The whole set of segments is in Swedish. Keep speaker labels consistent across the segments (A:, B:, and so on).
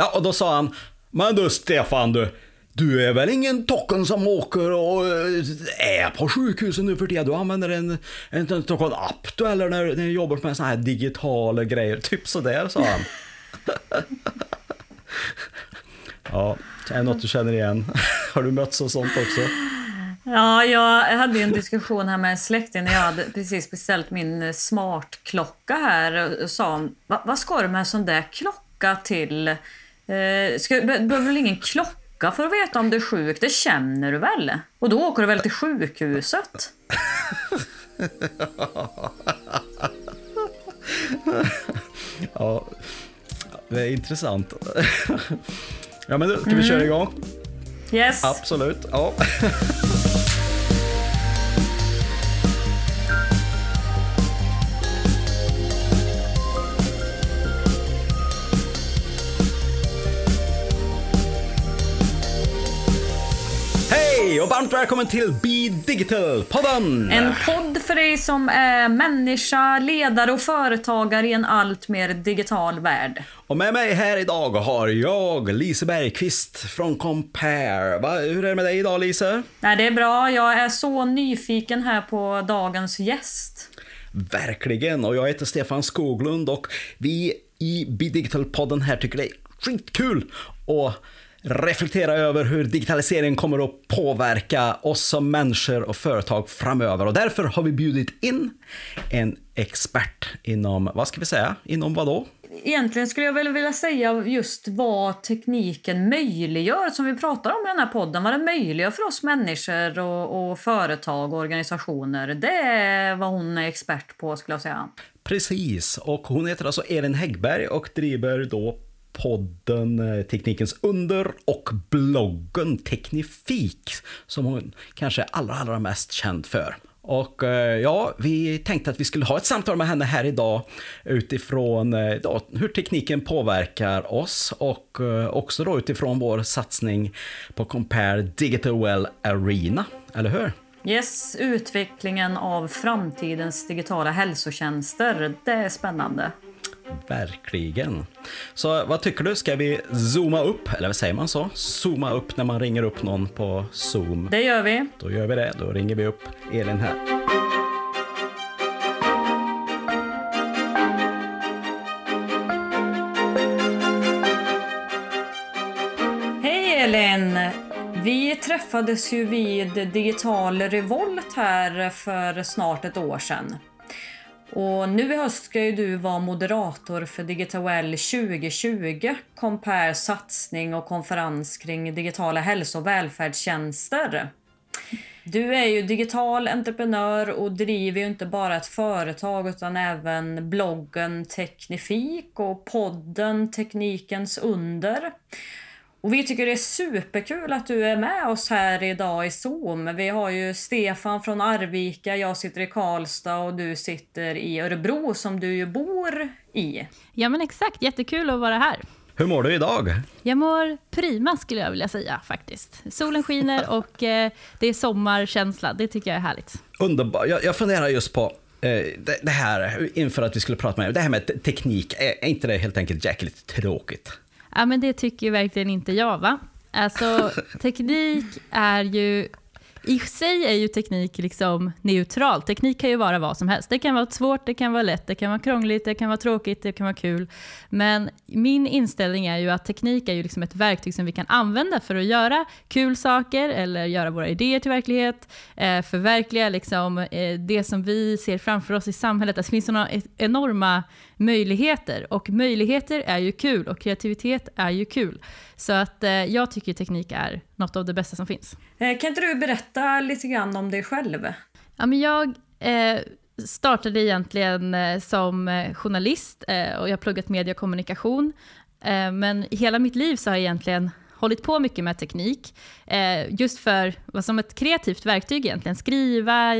A: Ja, och då sa han, men du Stefan du, du är väl ingen tocken som åker och eh, är på sjukhuset nu för tiden? Du använder en, en, en typ tocken app du eller när, när du jobbar med sådana här digitala grejer. Typ sådär sa han. ja, är det något du känner igen? Har du mötts av sånt också?
B: Ja, jag hade ju en diskussion här med en släkting när jag hade precis beställt min eh, smartklocka här och sa vad ska du med en sån där klocka till? Eh, ska, behöver väl ingen klocka för att veta om du är sjuk? Det känner du väl? Och då åker du väl till sjukhuset?
A: ja, det är intressant. ja, men du, ska vi köra igång?
B: Yes.
A: Absolut. Ja. Hej och varmt välkommen till Be Digital-podden!
B: En podd för dig som är människa, ledare och företagare i en allt mer digital värld.
A: Och med mig här idag har jag Lise Bergqvist från Compare. Va? Hur är det med dig idag Lise?
B: Nej, det är bra. Jag är så nyfiken här på dagens gäst.
A: Verkligen, och jag heter Stefan Skoglund och vi i Be Digital-podden här tycker det är skitkul och reflektera över hur digitaliseringen kommer att påverka oss som människor och företag framöver. Och därför har vi bjudit in en expert inom, vad ska vi säga, inom vad då?
B: Egentligen skulle jag väl vilja säga just vad tekniken möjliggör, som vi pratar om i den här podden. Vad den möjliggör för oss människor och, och företag och organisationer. Det är vad hon är expert på skulle jag säga.
A: Precis, och hon heter alltså Elin Häggberg och driver då podden eh, Teknikens under och bloggen Teknifik som hon kanske är allra, allra mest känd för. Och eh, ja, vi tänkte att vi skulle ha ett samtal med henne här idag utifrån eh, ja, hur tekniken påverkar oss och också då utifrån vår satsning på Compare Digital Well Arena, eller hur?
B: Yes, utvecklingen av framtidens digitala hälsotjänster. Det är spännande.
A: Verkligen. Så vad tycker du? Ska vi zooma upp? Eller vad säger man så? Zooma upp när man ringer upp någon på Zoom.
B: Det gör vi.
A: Då gör vi det. Då ringer vi upp Elin här.
B: Hej Elin! Vi träffades ju vid Digital Revolt här för snart ett år sedan. Och nu i höst ska ju du vara moderator för DigitalWell 2020, Compare satsning och konferens kring digitala hälso och välfärdstjänster. Du är ju digital entreprenör och driver ju inte bara ett företag utan även bloggen Teknifik och podden Teknikens under. Och vi tycker det är superkul att du är med oss här idag i Zoom. Vi har ju Stefan från Arvika, jag sitter i Karlstad och du sitter i Örebro som du ju bor i.
C: Ja men exakt, jättekul att vara här.
A: Hur mår du idag?
C: Jag mår prima skulle jag vilja säga faktiskt. Solen skiner och eh, det är sommarkänsla, det tycker jag är härligt.
A: Underbart. Jag, jag funderar just på eh, det, här, inför att vi skulle prata med dig, det här med teknik, är, är inte det helt enkelt jäkligt tråkigt?
C: Ja, men det tycker ju verkligen inte jag, va? Alltså, teknik är ju... I sig är ju teknik liksom neutral. Teknik kan ju vara vad som helst. Det kan vara svårt, det kan vara lätt, det kan vara krångligt, det kan vara tråkigt, det kan vara kul. Men min inställning är ju att teknik är ju liksom ett verktyg som vi kan använda för att göra kul saker eller göra våra idéer till verklighet, eh, förverkliga liksom, eh, det som vi ser framför oss i samhället. Alltså, det finns sådana enorma möjligheter. Och möjligheter är ju kul och kreativitet är ju kul. Så att eh, jag tycker teknik är något av det bästa som finns.
B: Eh, kan inte du berätta lite grann om dig själv?
C: Ja, men jag eh, startade egentligen eh, som eh, journalist eh, och jag har pluggat media och kommunikation. men hela mitt liv så har jag egentligen hållit på mycket med teknik, eh, just för, som ett kreativt verktyg egentligen. Skriva,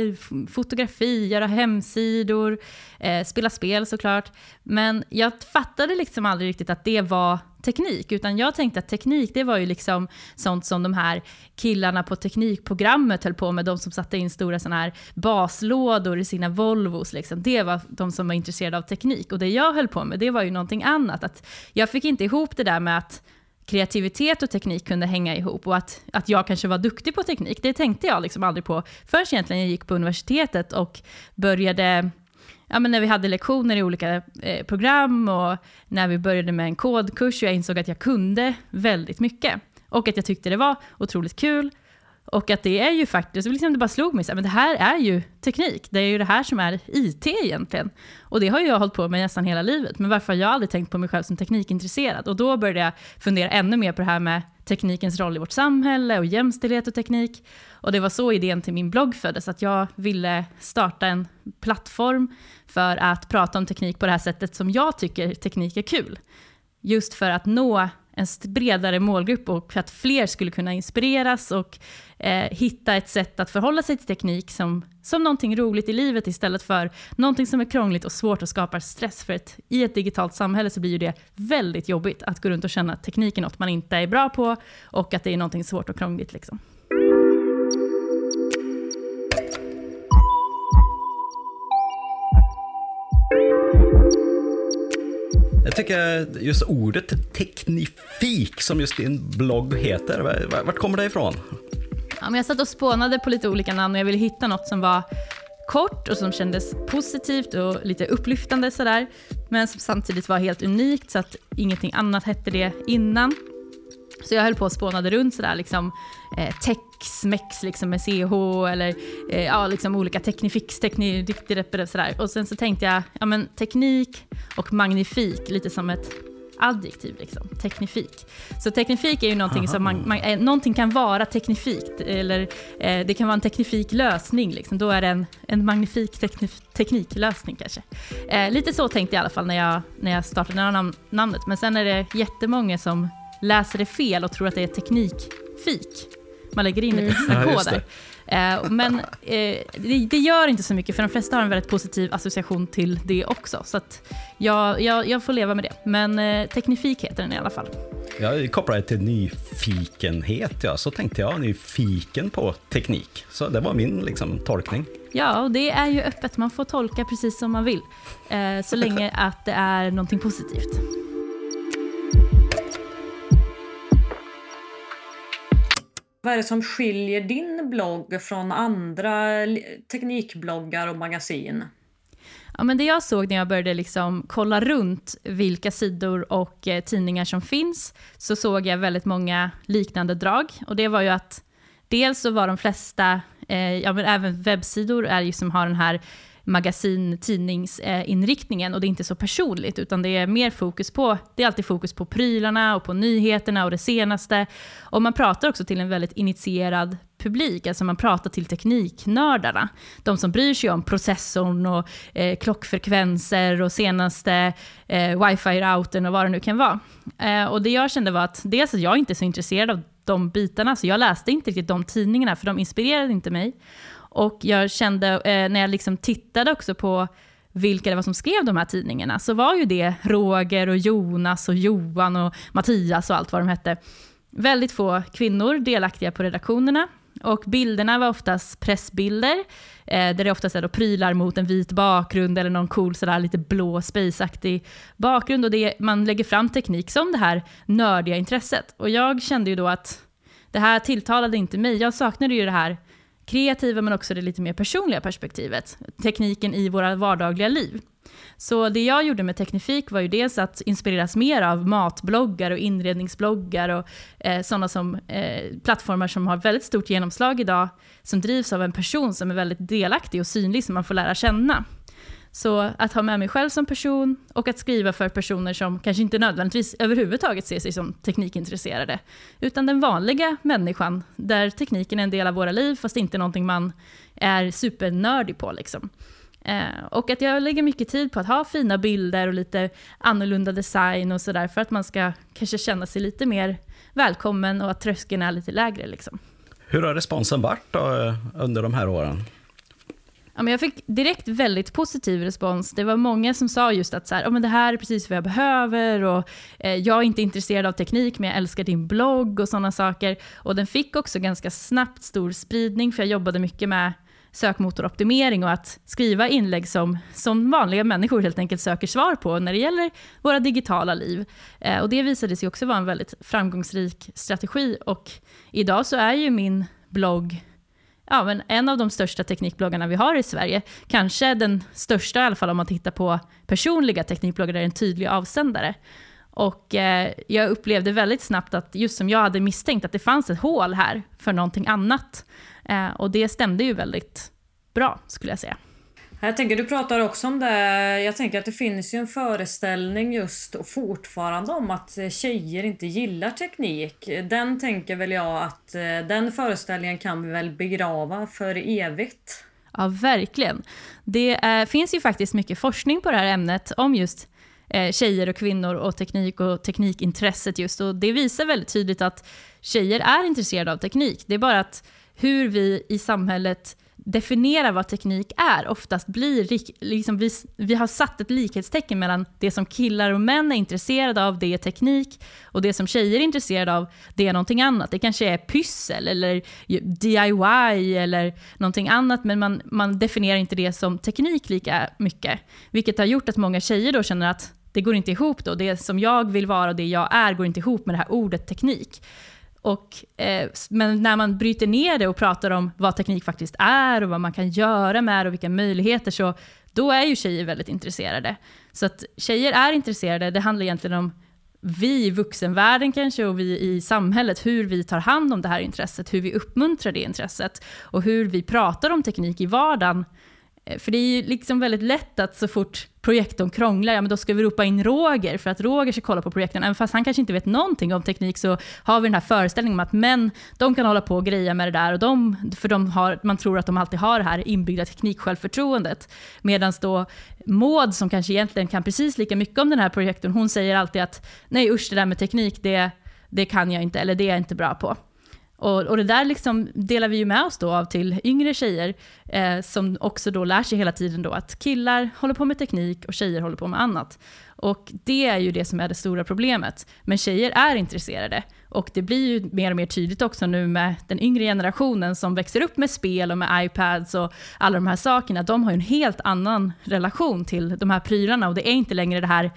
C: fotografi, göra hemsidor, eh, spela spel såklart. Men jag fattade liksom aldrig riktigt att det var teknik, utan jag tänkte att teknik det var ju liksom sånt som de här killarna på teknikprogrammet höll på med, de som satte in stora såna här baslådor i sina Volvos. Liksom. Det var de som var intresserade av teknik. Och det jag höll på med, det var ju någonting annat. Att jag fick inte ihop det där med att kreativitet och teknik kunde hänga ihop och att, att jag kanske var duktig på teknik, det tänkte jag liksom aldrig på förrän egentligen jag gick på universitetet och började ja, men när vi hade lektioner i olika eh, program och när vi började med en kodkurs och jag insåg att jag kunde väldigt mycket. Och att jag tyckte det var otroligt kul. Och att det är ju faktiskt, liksom det bara slog mig, så, men det här är ju teknik. Det är ju det här som är IT egentligen. Och det har ju jag hållit på med nästan hela livet. Men varför har jag aldrig tänkt på mig själv som teknikintresserad? Och då började jag fundera ännu mer på det här med teknikens roll i vårt samhälle och jämställdhet och teknik. Och det var så idén till min blogg föddes, att jag ville starta en plattform för att prata om teknik på det här sättet som jag tycker teknik är kul. Just för att nå en bredare målgrupp och för att fler skulle kunna inspireras och eh, hitta ett sätt att förhålla sig till teknik som, som någonting roligt i livet istället för någonting som är krångligt och svårt och skapar stress. För ett, i ett digitalt samhälle så blir ju det väldigt jobbigt att gå runt och känna att teknik är något man inte är bra på och att det är någonting svårt och krångligt. Liksom.
A: Jag tycker just ordet teknifik som just din blogg heter, vart kommer det ifrån?
C: Ja, men jag satt och spånade på lite olika namn och jag ville hitta något som var kort och som kändes positivt och lite upplyftande sådär. Men som samtidigt var helt unikt så att ingenting annat hette det innan. Så jag höll på och spånade runt sådär, liksom eh, Tex-Mex liksom med CH eller eh, ja, liksom olika Technifix, teknik, sådär. Och sen så tänkte jag, ja men teknik och magnifik, lite som ett adjektiv, liksom. teknifik. Så teknifik är ju någonting Aha. som man, man eh, någonting kan vara teknifikt, eller eh, det kan vara en teknifik lösning, liksom. då är det en, en magnifik teknif, tekniklösning kanske. Eh, lite så tänkte jag i alla fall när jag, när jag startade nam namnet, men sen är det jättemånga som läser det fel och tror att det är teknikfik. Man lägger in ett extra mm. där. Eh, men eh, det, det, gör inte så mycket, för de flesta har en väldigt positiv association till det också. Så jag, jag, jag, får leva med det. Men eh, Teknifik heter den i alla fall.
A: Jag kopplar det till nyfikenhet, ja. så tänkte jag, nyfiken på teknik. Så det var min liksom, tolkning.
C: Ja, och det är ju öppet. Man får tolka precis som man vill. Eh, så länge att det är någonting positivt.
B: Vad är det som skiljer din blogg från andra teknikbloggar och magasin?
C: Ja, men det jag såg när jag började liksom kolla runt vilka sidor och eh, tidningar som finns, så såg jag väldigt många liknande drag. Och det var ju att dels så var de flesta, eh, ja men även webbsidor är ju som har den här magasin tidningsinriktningen och det är inte så personligt utan det är mer fokus på, det är alltid fokus på prylarna och på nyheterna och det senaste. Och man pratar också till en väldigt initierad publik, alltså man pratar till tekniknördarna. De som bryr sig om processorn och eh, klockfrekvenser och senaste eh, wifi-routern och vad det nu kan vara. Eh, och det jag kände var att dels att jag inte är så intresserad av de bitarna, så jag läste inte riktigt de tidningarna för de inspirerade inte mig. Och jag kände, eh, när jag liksom tittade också på vilka det var som skrev de här tidningarna, så var ju det Roger och Jonas och Johan och Mattias och allt vad de hette. Väldigt få kvinnor delaktiga på redaktionerna. Och bilderna var oftast pressbilder, eh, där det oftast är då prylar mot en vit bakgrund eller någon cool sådär lite blå spaceaktig bakgrund. Och det, man lägger fram teknik som det här nördiga intresset. Och jag kände ju då att det här tilltalade inte mig. Jag saknade ju det här kreativa men också det lite mer personliga perspektivet. Tekniken i våra vardagliga liv. Så det jag gjorde med Teknifik var ju dels att inspireras mer av matbloggar och inredningsbloggar och eh, sådana som eh, plattformar som har väldigt stort genomslag idag, som drivs av en person som är väldigt delaktig och synlig som man får lära känna. Så att ha med mig själv som person och att skriva för personer som kanske inte nödvändigtvis överhuvudtaget ser sig som teknikintresserade, utan den vanliga människan, där tekniken är en del av våra liv, fast inte någonting man är supernördig på. Liksom. Eh, och att jag lägger mycket tid på att ha fina bilder och lite annorlunda design och sådär för att man ska kanske känna sig lite mer välkommen och att tröskeln är lite lägre. Liksom.
A: Hur har responsen varit då, eh, under de här åren?
C: Ja, men jag fick direkt väldigt positiv respons. Det var många som sa just att så här, oh, men det här är precis vad jag behöver och eh, jag är inte intresserad av teknik men jag älskar din blogg och sådana saker. Och den fick också ganska snabbt stor spridning för jag jobbade mycket med sökmotoroptimering och att skriva inlägg som, som vanliga människor helt enkelt söker svar på när det gäller våra digitala liv. Eh, och det visade sig också vara en väldigt framgångsrik strategi och idag så är ju min blogg ja, men en av de största teknikbloggarna vi har i Sverige. Kanske den största i alla fall om man tittar på personliga teknikbloggar där det är en tydlig avsändare. Och eh, jag upplevde väldigt snabbt att, just som jag hade misstänkt, att det fanns ett hål här för någonting annat. Eh, och det stämde ju väldigt bra, skulle jag säga.
B: Jag tänker, du pratar också om det. Jag tänker att det finns ju en föreställning just och fortfarande om att eh, tjejer inte gillar teknik. Den tänker väl jag att eh, den föreställningen kan vi väl begrava för evigt.
C: Ja, verkligen. Det är, finns ju faktiskt mycket forskning på det här ämnet om just eh, tjejer och kvinnor och teknik och teknikintresset just. Och det visar väldigt tydligt att tjejer är intresserade av teknik. Det är bara att hur vi i samhället definiera vad teknik är oftast blir, liksom vi, vi har satt ett likhetstecken mellan det som killar och män är intresserade av, det är teknik, och det som tjejer är intresserade av, det är någonting annat. Det kanske är pyssel eller DIY eller någonting annat, men man, man definierar inte det som teknik lika mycket. Vilket har gjort att många tjejer då känner att det går inte ihop då. Det som jag vill vara och det jag är går inte ihop med det här ordet teknik. Och, eh, men när man bryter ner det och pratar om vad teknik faktiskt är och vad man kan göra med det och vilka möjligheter, så då är ju tjejer väldigt intresserade. Så att tjejer är intresserade, det handlar egentligen om vi i vuxenvärlden kanske och vi i samhället, hur vi tar hand om det här intresset, hur vi uppmuntrar det intresset och hur vi pratar om teknik i vardagen eh, för det är ju liksom väldigt lätt att så fort projektorn krånglar, ja men då ska vi ropa in Roger för att Roger ska kolla på projektorn. Även fast han kanske inte vet någonting om teknik så har vi den här föreställningen om att män, de kan hålla på och greja med det där och de, för de har, man tror att de alltid har det här inbyggda tekniksjälvförtroendet. Medan då Maud som kanske egentligen kan precis lika mycket om den här projektorn, hon säger alltid att nej usch det där med teknik, det, det kan jag inte eller det är jag inte bra på. Och, och det där liksom delar vi ju med oss då av till yngre tjejer eh, som också då lär sig hela tiden då att killar håller på med teknik och tjejer håller på med annat. Och det är ju det som är det stora problemet. Men tjejer är intresserade. Och det blir ju mer och mer tydligt också nu med den yngre generationen som växer upp med spel och med iPads och alla de här sakerna. De har ju en helt annan relation till de här prylarna och det är inte längre det här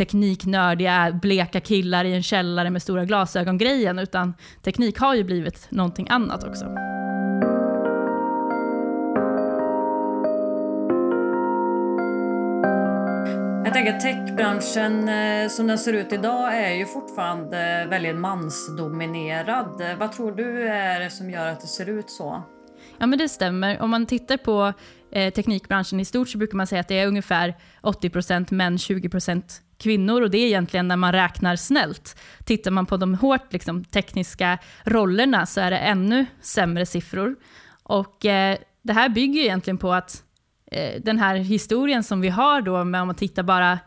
C: tekniknördiga, bleka killar i en källare med stora glasögon-grejen, utan teknik har ju blivit någonting annat också.
B: Jag tänker att techbranschen eh, som den ser ut idag är ju fortfarande väldigt mansdominerad. Vad tror du är det som gör att det ser ut så?
C: Ja men det stämmer. Om man tittar på eh, teknikbranschen i stort så brukar man säga att det är ungefär 80% män, 20% kvinnor och det är egentligen när man räknar snällt. Tittar man på de hårt liksom, tekniska rollerna så är det ännu sämre siffror. Och eh, det här bygger egentligen på att eh, den här historien som vi har då, med om man tittar bara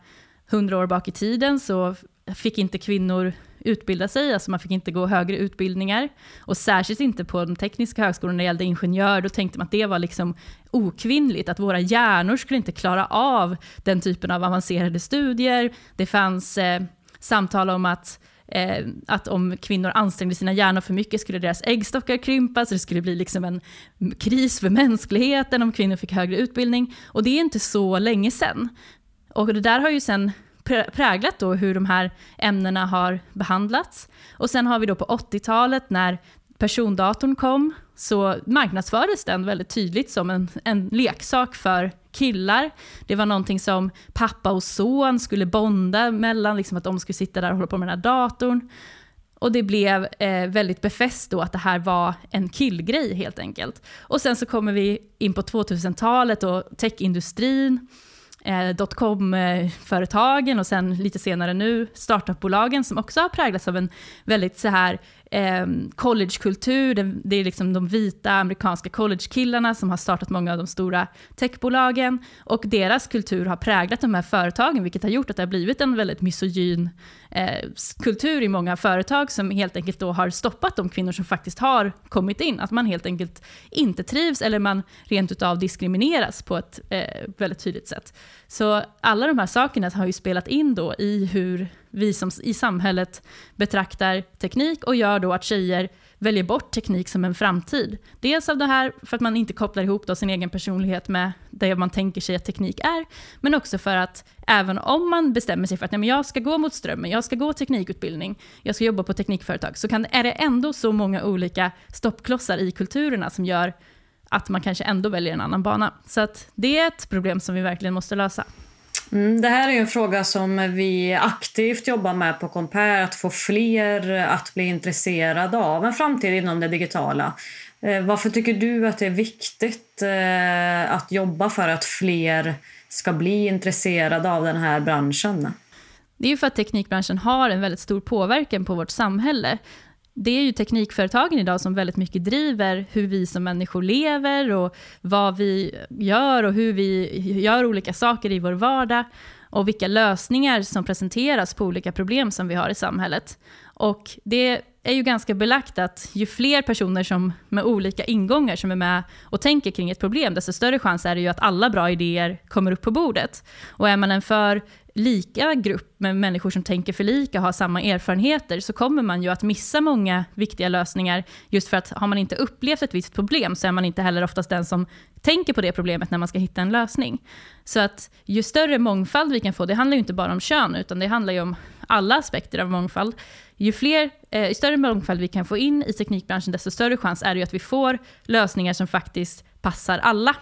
C: 100 år bak i tiden, så fick inte kvinnor utbilda sig, alltså man fick inte gå högre utbildningar. Och särskilt inte på de tekniska högskolorna när det gällde ingenjör, då tänkte man att det var liksom okvinnligt, att våra hjärnor skulle inte klara av den typen av avancerade studier. Det fanns eh, samtal om att Eh, att om kvinnor ansträngde sina hjärnor för mycket skulle deras äggstockar krympa, så det skulle bli liksom en kris för mänskligheten om kvinnor fick högre utbildning. Och det är inte så länge sedan. Och det där har ju sen präglat då hur de här ämnena har behandlats. Och sen har vi då på 80-talet när persondatorn kom så marknadsfördes den väldigt tydligt som en, en leksak för killar. Det var någonting som pappa och son skulle bonda mellan, liksom att de skulle sitta där och hålla på med den här datorn. Och det blev eh, väldigt befäst då att det här var en killgrej helt enkelt. Och sen så kommer vi in på 2000-talet och techindustrin eh, dotcom-företagen eh, och sen lite senare nu startupbolagen som också har präglats av en väldigt så här eh, collegekultur. Det, det är liksom de vita amerikanska collegekillarna som har startat många av de stora techbolagen och deras kultur har präglat de här företagen, vilket har gjort att det har blivit en väldigt misogyn eh, kultur i många företag som helt enkelt då har stoppat de kvinnor som faktiskt har kommit in. Att man helt enkelt inte trivs eller man rent utav diskrimineras på ett eh, väldigt tydligt sätt. Så alla de här sakerna har ju spelat in då i hur vi som i samhället betraktar teknik och gör då att tjejer väljer bort teknik som en framtid. Dels av det här för att man inte kopplar ihop då sin egen personlighet med det man tänker sig att teknik är, men också för att även om man bestämmer sig för att nej, men jag ska gå mot strömmen, jag ska gå teknikutbildning, jag ska jobba på teknikföretag, så kan, är det ändå så många olika stoppklossar i kulturerna som gör att man kanske ändå väljer en annan bana. Så att det är ett problem som vi verkligen måste lösa.
B: Mm, det här är en fråga som vi aktivt jobbar med på Compare, att få fler att bli intresserade av en framtid inom det digitala. Eh, varför tycker du att det är viktigt eh, att jobba för att fler ska bli intresserade av den här branschen?
C: Det är ju för att teknikbranschen har en väldigt stor påverkan på vårt samhälle det är ju teknikföretagen idag som väldigt mycket driver hur vi som människor lever och vad vi gör och hur vi gör olika saker i vår vardag och vilka lösningar som presenteras på olika problem som vi har i samhället. Och det är ju ganska belagt att ju fler personer som med olika ingångar som är med och tänker kring ett problem, desto större chans är det ju att alla bra idéer kommer upp på bordet. Och är man en för lika grupp med människor som tänker för lika och har samma erfarenheter så kommer man ju att missa många viktiga lösningar just för att har man inte upplevt ett visst problem så är man inte heller oftast den som tänker på det problemet när man ska hitta en lösning. Så att ju större mångfald vi kan få, det handlar ju inte bara om kön utan det handlar ju om alla aspekter av mångfald. Ju, fler, eh, ju större mångfald vi kan få in i teknikbranschen desto större chans är det ju att vi får lösningar som faktiskt passar alla.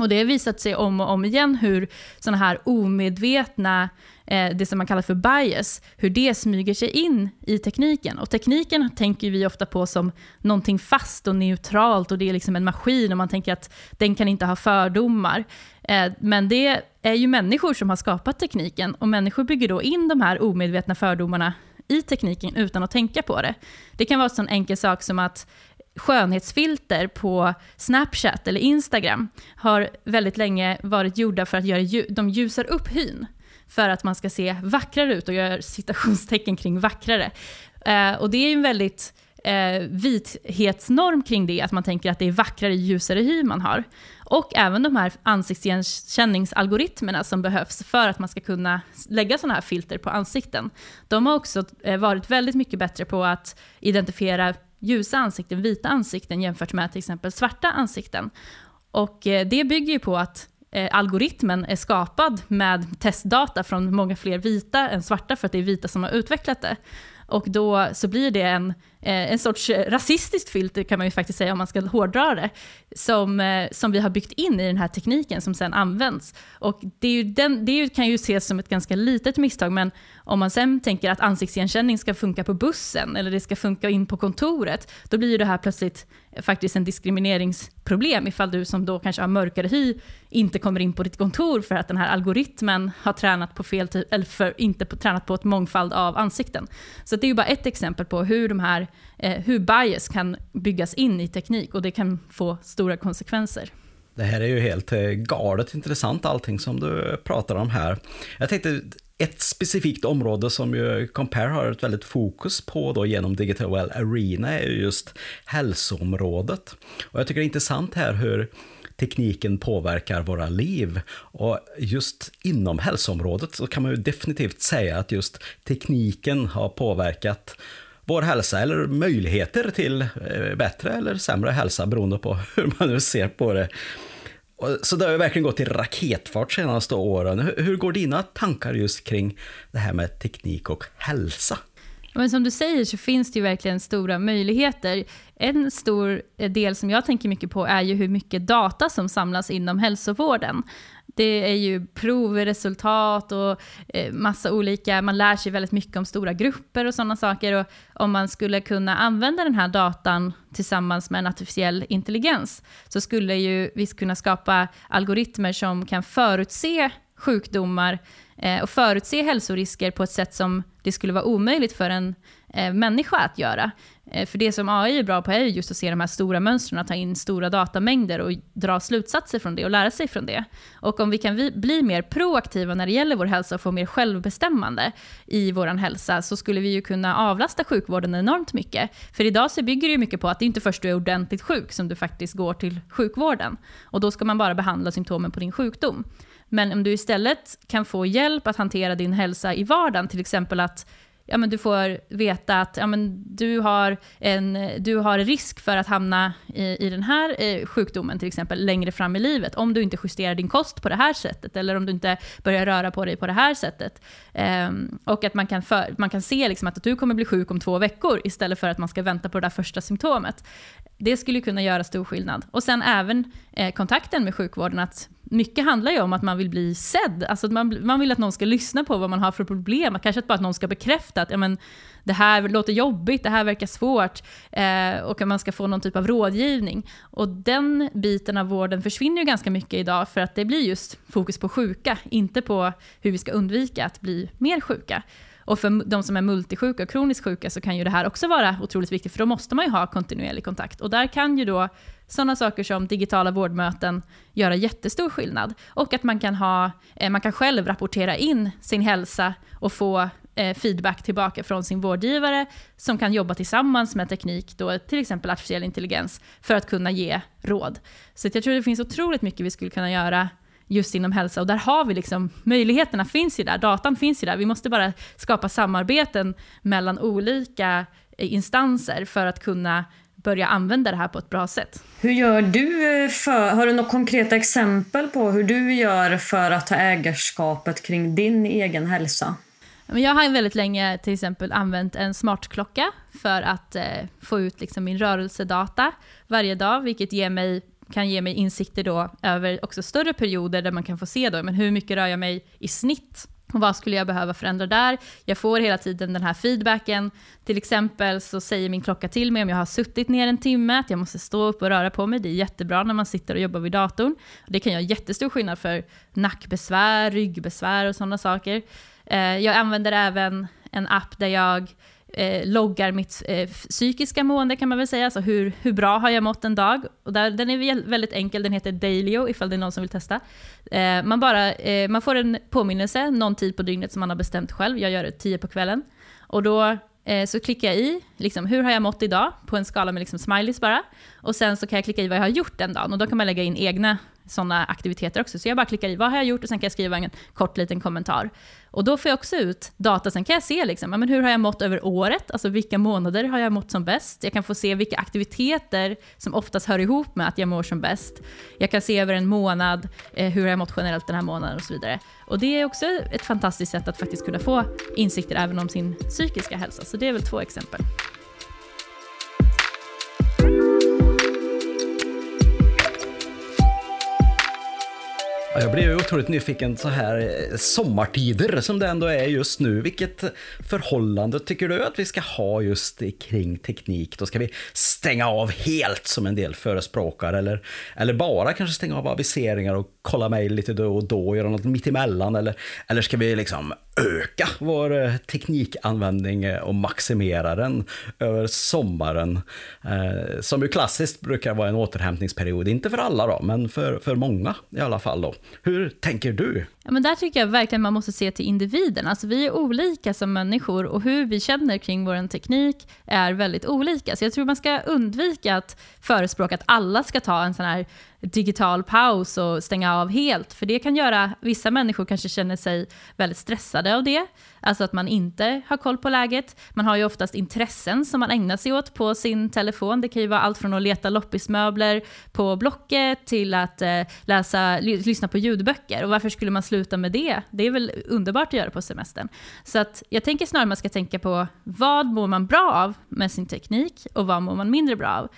C: Och det har visat sig om och om igen hur sådana här omedvetna, eh, det som man kallar för bias, hur det smyger sig in i tekniken. Och tekniken tänker vi ofta på som någonting fast och neutralt och det är liksom en maskin och man tänker att den kan inte ha fördomar. Eh, men det är ju människor som har skapat tekniken och människor bygger då in de här omedvetna fördomarna i tekniken utan att tänka på det. Det kan vara en sån enkel sak som att skönhetsfilter på Snapchat eller Instagram har väldigt länge varit gjorda för att göra, de ljusar upp hyn för att man ska se vackrare ut och gör citationstecken kring vackrare. Eh, och det är ju en väldigt eh, vithetsnorm kring det, att man tänker att det är vackrare, ljusare hy man har. Och även de här ansiktsigenkänningsalgoritmerna som behövs för att man ska kunna lägga sådana här filter på ansikten. De har också eh, varit väldigt mycket bättre på att identifiera ljusa ansikten, vita ansikten jämfört med till exempel svarta ansikten. Och eh, det bygger ju på att eh, algoritmen är skapad med testdata från många fler vita än svarta för att det är vita som har utvecklat det. Och då så blir det en, Eh, en sorts eh, rasistiskt filter kan man ju faktiskt säga om man ska hårdra det, som, eh, som vi har byggt in i den här tekniken som sen används. Och det, är ju den, det kan ju ses som ett ganska litet misstag, men om man sen tänker att ansiktsigenkänning ska funka på bussen eller det ska funka in på kontoret, då blir ju det här plötsligt faktiskt en diskrimineringsproblem ifall du som då kanske har mörkare hy inte kommer in på ditt kontor för att den här algoritmen har tränat på fel typ, eller för, inte på, tränat på ett mångfald av ansikten. Så det är ju bara ett exempel på hur, de här, eh, hur bias kan byggas in i teknik och det kan få stora konsekvenser.
A: Det här är ju helt eh, galet intressant allting som du pratar om här. Jag tänkte ett specifikt område som ju Compare har ett väldigt fokus på då genom Digital Well Arena är just hälsoområdet. Och jag tycker det är intressant här hur tekniken påverkar våra liv. Och just inom hälsoområdet så kan man ju definitivt säga att just tekniken har påverkat vår hälsa eller möjligheter till eh, bättre eller sämre hälsa beroende på hur man nu ser på det. Så det har ju verkligen gått i raketfart senaste åren. Hur går dina tankar just kring det här med teknik och hälsa?
C: Men som du säger så finns det ju verkligen stora möjligheter. En stor eh, del som jag tänker mycket på är ju hur mycket data som samlas inom hälsovården. Det är ju provresultat och eh, massa olika, man lär sig väldigt mycket om stora grupper och sådana saker. Och om man skulle kunna använda den här datan tillsammans med en artificiell intelligens så skulle ju vi kunna skapa algoritmer som kan förutse sjukdomar eh, och förutse hälsorisker på ett sätt som det skulle vara omöjligt för en eh, människa att göra. Eh, för det som AI är bra på är just att se de här stora mönstren, att ta in stora datamängder och dra slutsatser från det och lära sig från det. Och om vi kan bli mer proaktiva när det gäller vår hälsa och få mer självbestämmande i vår hälsa så skulle vi ju kunna avlasta sjukvården enormt mycket. För idag så bygger det ju mycket på att det inte först du är ordentligt sjuk som du faktiskt går till sjukvården. Och då ska man bara behandla symptomen på din sjukdom. Men om du istället kan få hjälp att hantera din hälsa i vardagen, till exempel att ja, men du får veta att ja, men du, har en, du har risk för att hamna i, i den här eh, sjukdomen till exempel längre fram i livet om du inte justerar din kost på det här sättet eller om du inte börjar röra på dig på det här sättet. Um, och att man kan, för, man kan se liksom att du kommer bli sjuk om två veckor istället för att man ska vänta på det där första symptomet. Det skulle kunna göra stor skillnad. Och sen även eh, kontakten med sjukvården, att mycket handlar ju om att man vill bli sedd. Alltså att man, man vill att någon ska lyssna på vad man har för problem. Kanske bara att någon ska bekräfta att ja, men, det här låter jobbigt, det här verkar svårt. Eh, och att man ska få någon typ av rådgivning. Och den biten av vården försvinner ju ganska mycket idag för att det blir just fokus på sjuka, inte på hur vi ska undvika att bli mer sjuka. Och för de som är multisjuka och kroniskt sjuka så kan ju det här också vara otroligt viktigt, för då måste man ju ha kontinuerlig kontakt. Och där kan ju då sådana saker som digitala vårdmöten göra jättestor skillnad. Och att man kan, ha, eh, man kan själv rapportera in sin hälsa och få eh, feedback tillbaka från sin vårdgivare som kan jobba tillsammans med teknik, då, till exempel artificiell intelligens, för att kunna ge råd. Så jag tror det finns otroligt mycket vi skulle kunna göra just inom hälsa. Och där har vi liksom, möjligheterna finns ju där, datan finns ju där. Vi måste bara skapa samarbeten mellan olika instanser för att kunna börja använda det här på ett bra sätt.
B: Hur gör du? För, har du några konkreta exempel på hur du gör för att ta ägarskapet kring din egen hälsa?
C: Jag har väldigt länge till exempel använt en smartklocka för att eh, få ut liksom min rörelsedata varje dag, vilket ger mig kan ge mig insikter då över också större perioder där man kan få se då, men hur mycket rör jag mig i snitt och vad skulle jag behöva förändra där? Jag får hela tiden den här feedbacken. Till exempel så säger min klocka till mig om jag har suttit ner en timme, att jag måste stå upp och röra på mig. Det är jättebra när man sitter och jobbar vid datorn. Det kan göra jättestor skillnad för nackbesvär, ryggbesvär och sådana saker. Eh, jag använder även en app där jag eh, loggar mitt eh, psykiska mående kan man väl säga, alltså hur, hur bra har jag mått en dag? Och där, den är väldigt enkel, den heter Dailyo ifall det är någon som vill testa. Eh, man, bara, eh, man får en påminnelse någon tid på dygnet som man har bestämt själv, jag gör det tio på kvällen. Och då eh, så klickar jag i, liksom, hur har jag mått idag? På en skala med liksom smileys bara. Och sen så kan jag klicka i vad jag har gjort den dagen och då kan man lägga in egna sådana aktiviteter också. Så jag bara klickar i vad har jag gjort och sen kan jag skriva en kort liten kommentar. Och då får jag också ut data, sen kan jag se liksom, men hur har jag mått över året, alltså vilka månader har jag mått som bäst? Jag kan få se vilka aktiviteter som oftast hör ihop med att jag mår som bäst. Jag kan se över en månad, eh, hur har jag mått generellt den här månaden och så vidare. Och det är också ett fantastiskt sätt att faktiskt kunna få insikter även om sin psykiska hälsa. Så det är väl två exempel.
A: Jag blir ju otroligt nyfiken så här eh, sommartider som det ändå är just nu. Vilket förhållande tycker du att vi ska ha just kring teknik? Då ska vi stänga av helt som en del förespråkar eller, eller bara kanske stänga av aviseringar och kolla mejl lite då och då göra något mittemellan eller, eller ska vi liksom öka vår eh, teknikanvändning eh, och maximera den över sommaren. Eh, som ju klassiskt brukar vara en återhämtningsperiod, inte för alla då, men för, för många i alla fall då. Hur tänker du?
C: Ja, men där tycker jag verkligen man måste se till individen. Alltså vi är olika som människor och hur vi känner kring vår teknik är väldigt olika. Så jag tror man ska undvika att förespråka att alla ska ta en sån här digital paus och stänga av helt. För det kan göra, vissa människor kanske känner sig väldigt stressade av det. Alltså att man inte har koll på läget. Man har ju oftast intressen som man ägnar sig åt på sin telefon. Det kan ju vara allt från att leta loppismöbler på Blocket till att eh, läsa, lyssna på ljudböcker. Och varför skulle man sluta med det? Det är väl underbart att göra på semestern. Så att jag tänker snarare att man ska tänka på vad mår man bra av med sin teknik och vad mår man mindre bra av.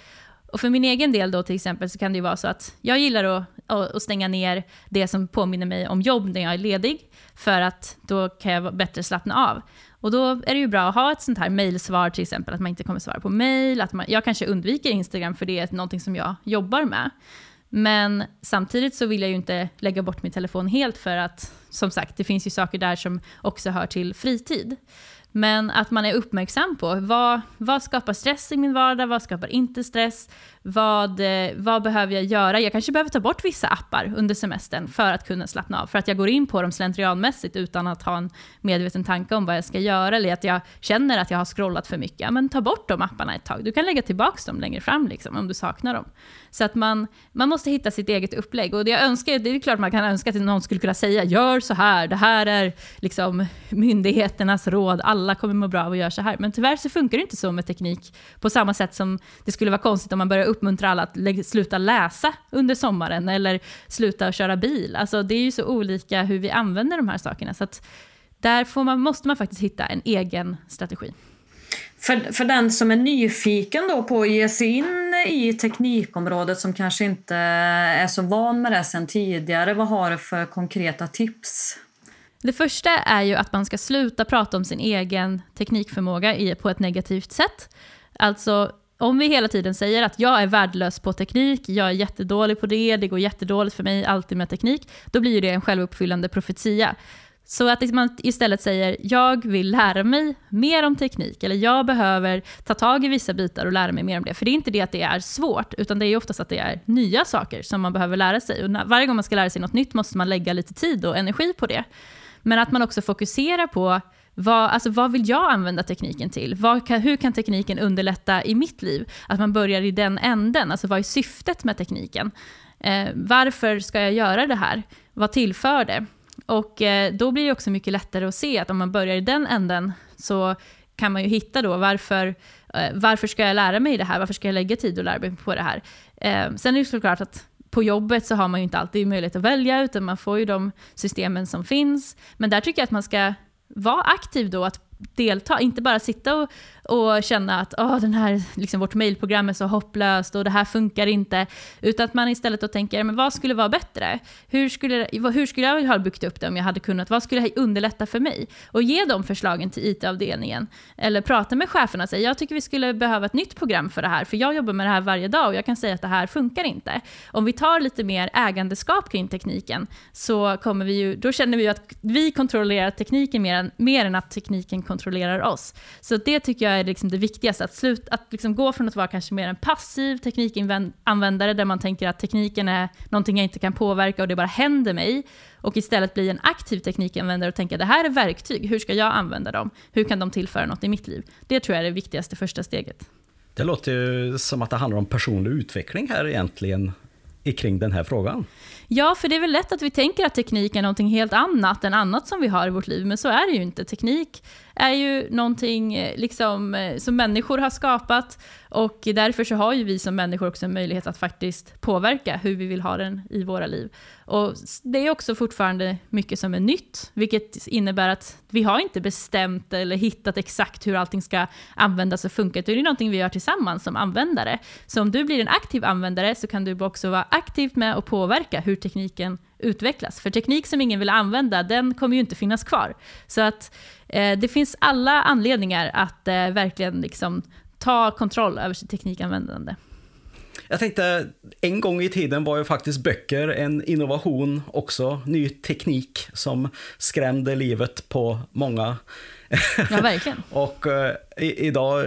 C: Och för min egen del då till exempel så kan det ju vara så att jag gillar att, att stänga ner det som påminner mig om jobb när jag är ledig, för att då kan jag bättre slappna av. Och då är det ju bra att ha ett sånt här mejlsvar till exempel, att man inte kommer svara på mejl, att man, jag kanske undviker Instagram för det är någonting som jag jobbar med. Men samtidigt så vill jag ju inte lägga bort min telefon helt för att, som sagt, det finns ju saker där som också hör till fritid. Men att man är uppmärksam på vad, vad skapar stress i min vardag, vad skapar inte stress, vad, eh, vad behöver jag göra? Jag kanske behöver ta bort vissa appar under semestern för att kunna slappna av, för att jag går in på dem slentrianmässigt utan att ha en medveten tanke om vad jag ska göra, eller att jag känner att jag har scrollat för mycket. Men ta bort de apparna ett tag, du kan lägga tillbaka dem längre fram liksom, om du saknar dem. Så att man, man måste hitta sitt eget upplägg. Och det jag önskar, det är klart man kan önska att någon skulle kunna säga gör så här, det här är liksom myndigheternas råd, alla kommer må bra av att göra så här. Men tyvärr så funkar det inte så med teknik på samma sätt som det skulle vara konstigt om man börjar uppmuntra alla att sluta läsa under sommaren eller sluta köra bil. Alltså det är ju så olika hur vi använder de här sakerna. Så där man, måste man faktiskt hitta en egen strategi.
B: För, för den som är nyfiken då på att ge sig in i teknikområdet som kanske inte är så van med det sen tidigare, vad har du för konkreta tips?
C: Det första är ju att man ska sluta prata om sin egen teknikförmåga på ett negativt sätt. Alltså, om vi hela tiden säger att jag är värdelös på teknik, jag är jättedålig på det, det går jättedåligt för mig alltid med teknik, då blir det en självuppfyllande profetia. Så att liksom man istället säger jag vill lära mig mer om teknik, eller jag behöver ta tag i vissa bitar och lära mig mer om det. För det är inte det att det är svårt, utan det är oftast att det är nya saker som man behöver lära sig. Och varje gång man ska lära sig något nytt måste man lägga lite tid och energi på det. Men att man också fokuserar på vad, alltså vad vill jag använda tekniken till? Kan, hur kan tekniken underlätta i mitt liv? Att man börjar i den änden, alltså vad är syftet med tekniken? Eh, varför ska jag göra det här? Vad tillför det? Och eh, då blir det också mycket lättare att se att om man börjar i den änden så kan man ju hitta då varför, eh, varför ska jag lära mig det här? Varför ska jag lägga tid och lära mig på det här? Eh, sen är det såklart att på jobbet så har man ju inte alltid möjlighet att välja, utan man får ju de systemen som finns. Men där tycker jag att man ska var aktiv då, att delta, inte bara sitta och, och känna att oh, den här, liksom, vårt mejlprogram är så hopplöst och det här funkar inte. Utan att man istället då tänker, men vad skulle vara bättre? Hur skulle, hur skulle jag ha byggt upp det om jag hade kunnat? Vad skulle underlätta för mig? Och ge de förslagen till IT-avdelningen. Eller prata med cheferna och säga, jag tycker vi skulle behöva ett nytt program för det här, för jag jobbar med det här varje dag och jag kan säga att det här funkar inte. Om vi tar lite mer ägandeskap kring tekniken, så kommer vi ju, då känner vi ju att vi kontrollerar tekniken mer än, mer än att tekniken kontrollerar oss. Så det tycker jag är liksom det viktigaste, att, slut, att liksom gå från att vara kanske mer en passiv teknikanvändare, där man tänker att tekniken är någonting jag inte kan påverka och det bara händer mig, och istället bli en aktiv teknikanvändare och tänka det här är verktyg, hur ska jag använda dem? Hur kan de tillföra något i mitt liv? Det tror jag är det viktigaste första steget.
A: Det låter ju som att det handlar om personlig utveckling här egentligen, kring den här frågan.
C: Ja, för det är väl lätt att vi tänker att teknik är någonting helt annat än annat som vi har i vårt liv, men så är det ju inte. Teknik är ju någonting eh, liksom, eh, som människor har skapat och därför så har ju vi som människor också en möjlighet att faktiskt påverka hur vi vill ha den i våra liv. Och det är också fortfarande mycket som är nytt, vilket innebär att vi har inte bestämt eller hittat exakt hur allting ska användas och funka, utan det är någonting vi gör tillsammans som användare. Så om du blir en aktiv användare så kan du också vara aktivt med och påverka hur tekniken utvecklas. För teknik som ingen vill använda, den kommer ju inte finnas kvar. Så att det finns alla anledningar att eh, verkligen liksom, ta kontroll över sitt teknikanvändande.
A: Jag tänkte, en gång i tiden var ju faktiskt böcker en innovation också, ny teknik som skrämde livet på många.
C: Ja, verkligen.
A: och eh, idag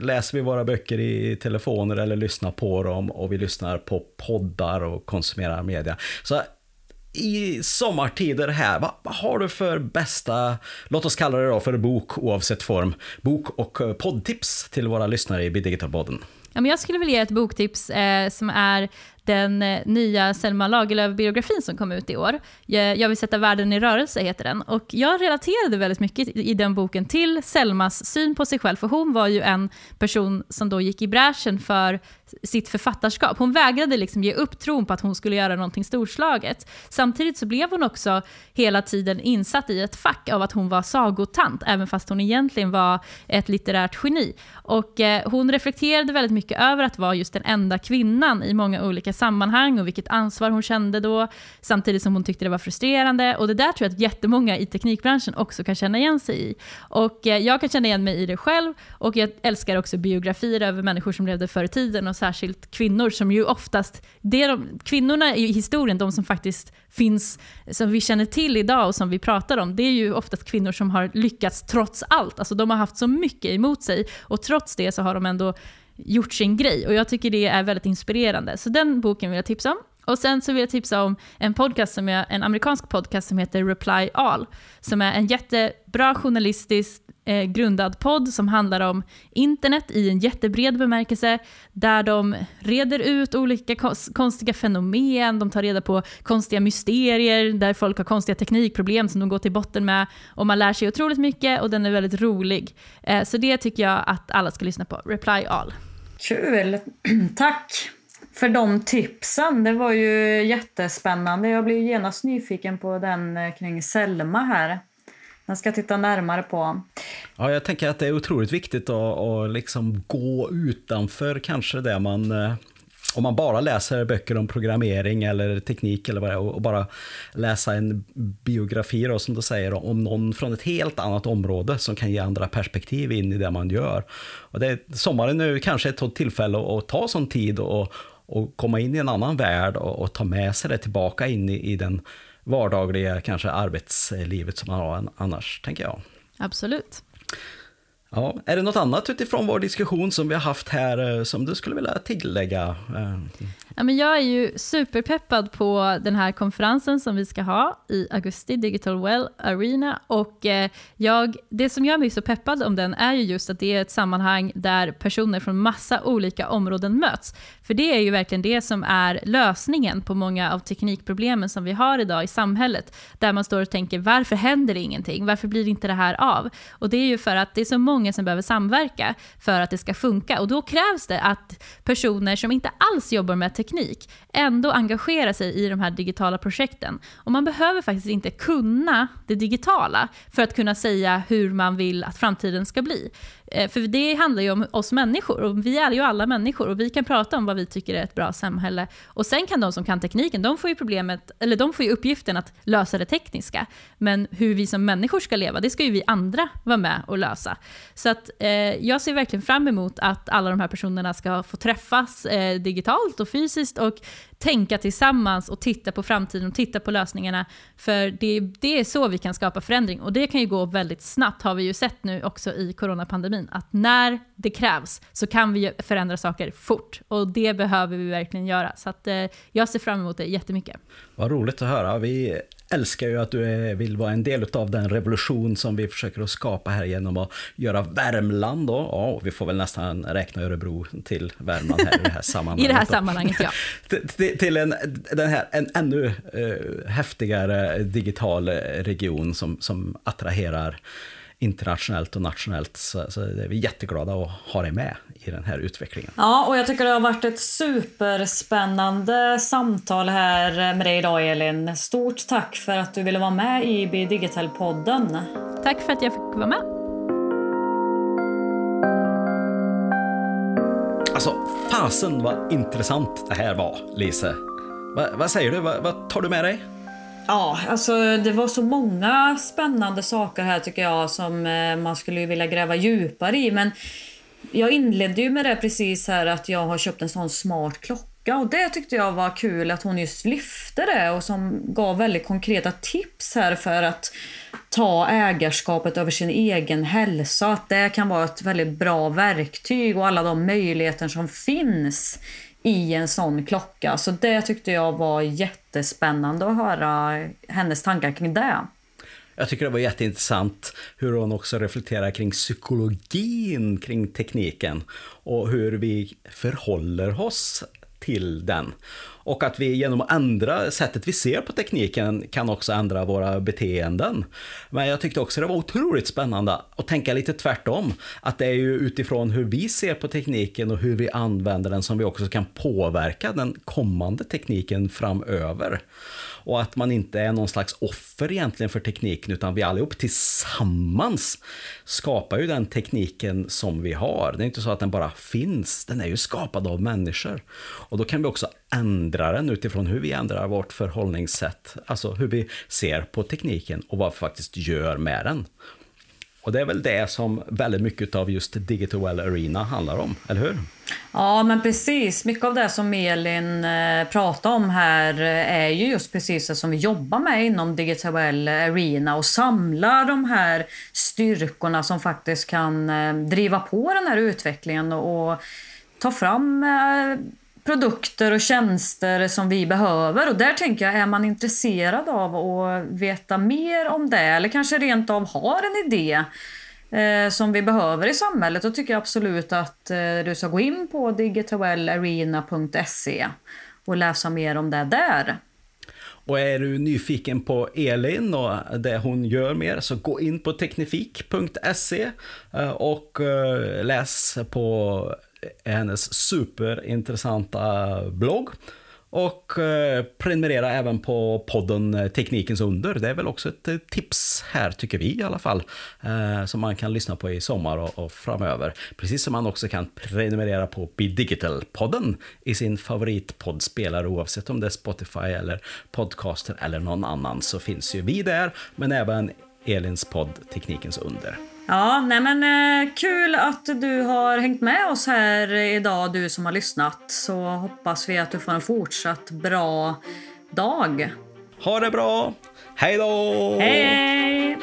A: läser vi våra böcker i telefoner eller lyssnar på dem och vi lyssnar på poddar och konsumerar media. Så i sommartider här, vad, vad, har du för bästa, låt oss kalla det då för bok oavsett form, bok och eh, poddtips till våra lyssnare i Digitalpodden?
C: Ja, men jag skulle vilja ge ett boktips eh, som är den eh, nya Selma Lagerlöf-biografin som kom ut i år. Jag vill sätta världen i rörelse heter den. Och jag relaterade väldigt mycket i den boken till Selmas syn på sig själv, för hon var ju en person som då gick i bräschen för sitt författarskap. Hon vägrade liksom ge upp tron på att hon skulle göra någonting storslaget. Samtidigt så blev hon också hela tiden insatt i ett fack av att hon var sagotant, även fast hon egentligen var ett litterärt geni. Och eh, hon reflekterade väldigt mycket över att vara just den enda kvinnan i många olika sammanhang och vilket ansvar hon kände då, samtidigt som hon tyckte det var frustrerande. Och det där tror jag att jättemånga i teknikbranschen också kan känna igen sig i. Och eh, jag kan känna igen mig i det själv och jag älskar också biografier över människor som levde förr i tiden och särskilt kvinnor som ju oftast, det de, kvinnorna i historien, de som faktiskt finns, som vi känner till idag och som vi pratar om, det är ju oftast kvinnor som har lyckats trots allt. Alltså de har haft så mycket emot sig och trots det så har de ändå gjort sin grej och jag tycker det är väldigt inspirerande. Så den boken vill jag tipsa om. Och sen så vill jag tipsa om en podcast som är en amerikansk podcast som heter Reply All, som är en jättebra journalistisk eh, grundad podd som handlar om internet i en jättebred bemärkelse, där de reder ut olika konstiga fenomen, de tar reda på konstiga mysterier, där folk har konstiga teknikproblem som de går till botten med, och man lär sig otroligt mycket och den är väldigt rolig. Eh, så det tycker jag att alla ska lyssna på, Reply All.
B: Kul! Tack för de tipsen. Det var ju jättespännande. Jag blev genast nyfiken på den eh, kring Selma här. Den ska jag titta närmare på.
A: Ja, jag tänker att det är otroligt viktigt att, att liksom gå utanför kanske det man eh, om man bara läser böcker om programmering eller teknik eller vad det är och bara läsa en biografi då, som du säger om någon från ett helt annat område som kan ge andra perspektiv in i det man gör. Och det, sommaren är kanske ett tillfälle att ta sån tid och, och komma in i en annan värld och, och ta med sig det tillbaka in i, i den vardagliga kanske arbetslivet som man har annars, tänker jag.
C: Absolut.
A: Ja, är det något annat utifrån vår diskussion som vi har haft här eh, som du skulle vilja tillägga?
C: Ja, men jag är ju superpeppad på den här konferensen som vi ska ha i augusti, Digital Well Arena. Och eh, jag, det som gör mig så peppad om den är ju just att det är ett sammanhang där personer från massa olika områden möts. För det är ju verkligen det som är lösningen på många av teknikproblemen som vi har idag i samhället. Där man står och tänker, varför händer det ingenting? Varför blir inte det här av? Och det är ju för att det är så många som behöver samverka för att det ska funka. Och då krävs det att personer som inte alls jobbar med teknik ändå engagerar sig i de här digitala projekten. Och man behöver faktiskt inte kunna det digitala för att kunna säga hur man vill att framtiden ska bli. Eh, för det handlar ju om oss människor och vi är ju alla människor och vi kan prata om vad vi tycker är ett bra samhälle. Och sen kan de som kan tekniken, de får ju problemet, eller de får ju uppgiften att lösa det tekniska. Men hur vi som människor ska leva, det ska ju vi andra vara med och lösa. Så att eh, jag ser verkligen fram emot att alla de här personerna ska få träffas eh, digitalt och fysiskt och tänka tillsammans och titta på framtiden och titta på lösningarna. För det, det är så vi kan skapa förändring och det kan ju gå väldigt snabbt har vi ju sett nu också i coronapandemin. Att när det krävs så kan vi förändra saker fort och det behöver vi verkligen göra. Så att, eh, jag ser fram emot det jättemycket.
A: Vad roligt att höra. Vi älskar ju att du vill vara en del av den revolution som vi försöker att skapa här genom att göra Värmland då. Ja, vi får väl nästan räkna Örebro till Värmland här i det här sammanhanget.
C: I det här sammanhanget, ja.
A: till, till en, den här, en ännu uh, häftigare digital region som, som attraherar internationellt och nationellt. Så, så är vi jätteglada att ha dig med i den här utvecklingen.
B: Ja, och jag tycker det har varit ett superspännande samtal här med dig idag Elin. Stort tack för att du ville vara med i Be Digital-podden.
C: Tack för att jag fick vara med.
A: Alltså, fasen vad intressant det här var, Lise. Va, vad säger du? Va, vad tar du med dig?
B: Ja, alltså det var så många spännande saker här tycker jag som eh, man skulle vilja gräva djupare i. Men jag inledde ju med det precis här att jag har köpt en sån smart klocka och det tyckte jag var kul att hon just lyfte det och som gav väldigt konkreta tips här för att ta ägarskapet över sin egen hälsa. Att det kan vara ett väldigt bra verktyg och alla de möjligheter som finns i en sån klocka. Så det tyckte jag var jättespännande att höra hennes tankar kring det.
A: Jag tycker det var jätteintressant hur hon också reflekterar kring psykologin kring tekniken och hur vi förhåller oss till den. Och att vi genom att ändra sättet vi ser på tekniken kan också ändra våra beteenden. Men jag tyckte också det var otroligt spännande att tänka lite tvärtom. Att det är ju utifrån hur vi ser på tekniken och hur vi använder den som vi också kan påverka den kommande tekniken framöver. Och att man inte är någon slags offer egentligen för tekniken utan vi allihop tillsammans skapar ju den tekniken som vi har. Det är inte så att den bara finns, den är ju skapad av människor. Och Och då kan vi också ändra den utifrån hur vi ändrar vårt förhållningssätt. Alltså hur vi ser på tekniken och vad vi faktiskt gör med den. Och det är väl det som väldigt mycket av just Digital Well Arena handlar om, eller hur?
B: Ja, men precis. Mycket av det som Elin eh, pratar om här eh, är ju just precis det som vi jobbar med inom Digital Well Arena och samla de här styrkorna som faktiskt kan eh, driva på den här utvecklingen och ta fram produkter och tjänster som vi behöver. Och där tänker jag, är man intresserad av att veta mer om det eller kanske rent av har en idé eh, som vi behöver i samhället, då tycker jag absolut att eh, du ska gå in på digitalarena.se och läsa mer om det där.
A: Och är du nyfiken på Elin och det hon gör mer så gå in på teknifik.se eh, och eh, läs på hennes superintressanta blogg. Och eh, prenumerera även på podden Teknikens under. Det är väl också ett eh, tips här, tycker vi i alla fall. Eh, som man kan lyssna på i sommar och framöver. Precis som man också kan prenumerera på Be Digital-podden i sin favoritpoddspelare. Oavsett om det är Spotify eller Podcaster eller någon annan så finns ju vi där. Men även Elins podd Teknikens under.
B: Ja, nej men eh, kul att du har hängt med oss här idag, du som har lyssnat. Så hoppas vi att du får en fortsatt bra dag.
A: Ha det bra! Hej då!
B: Hej!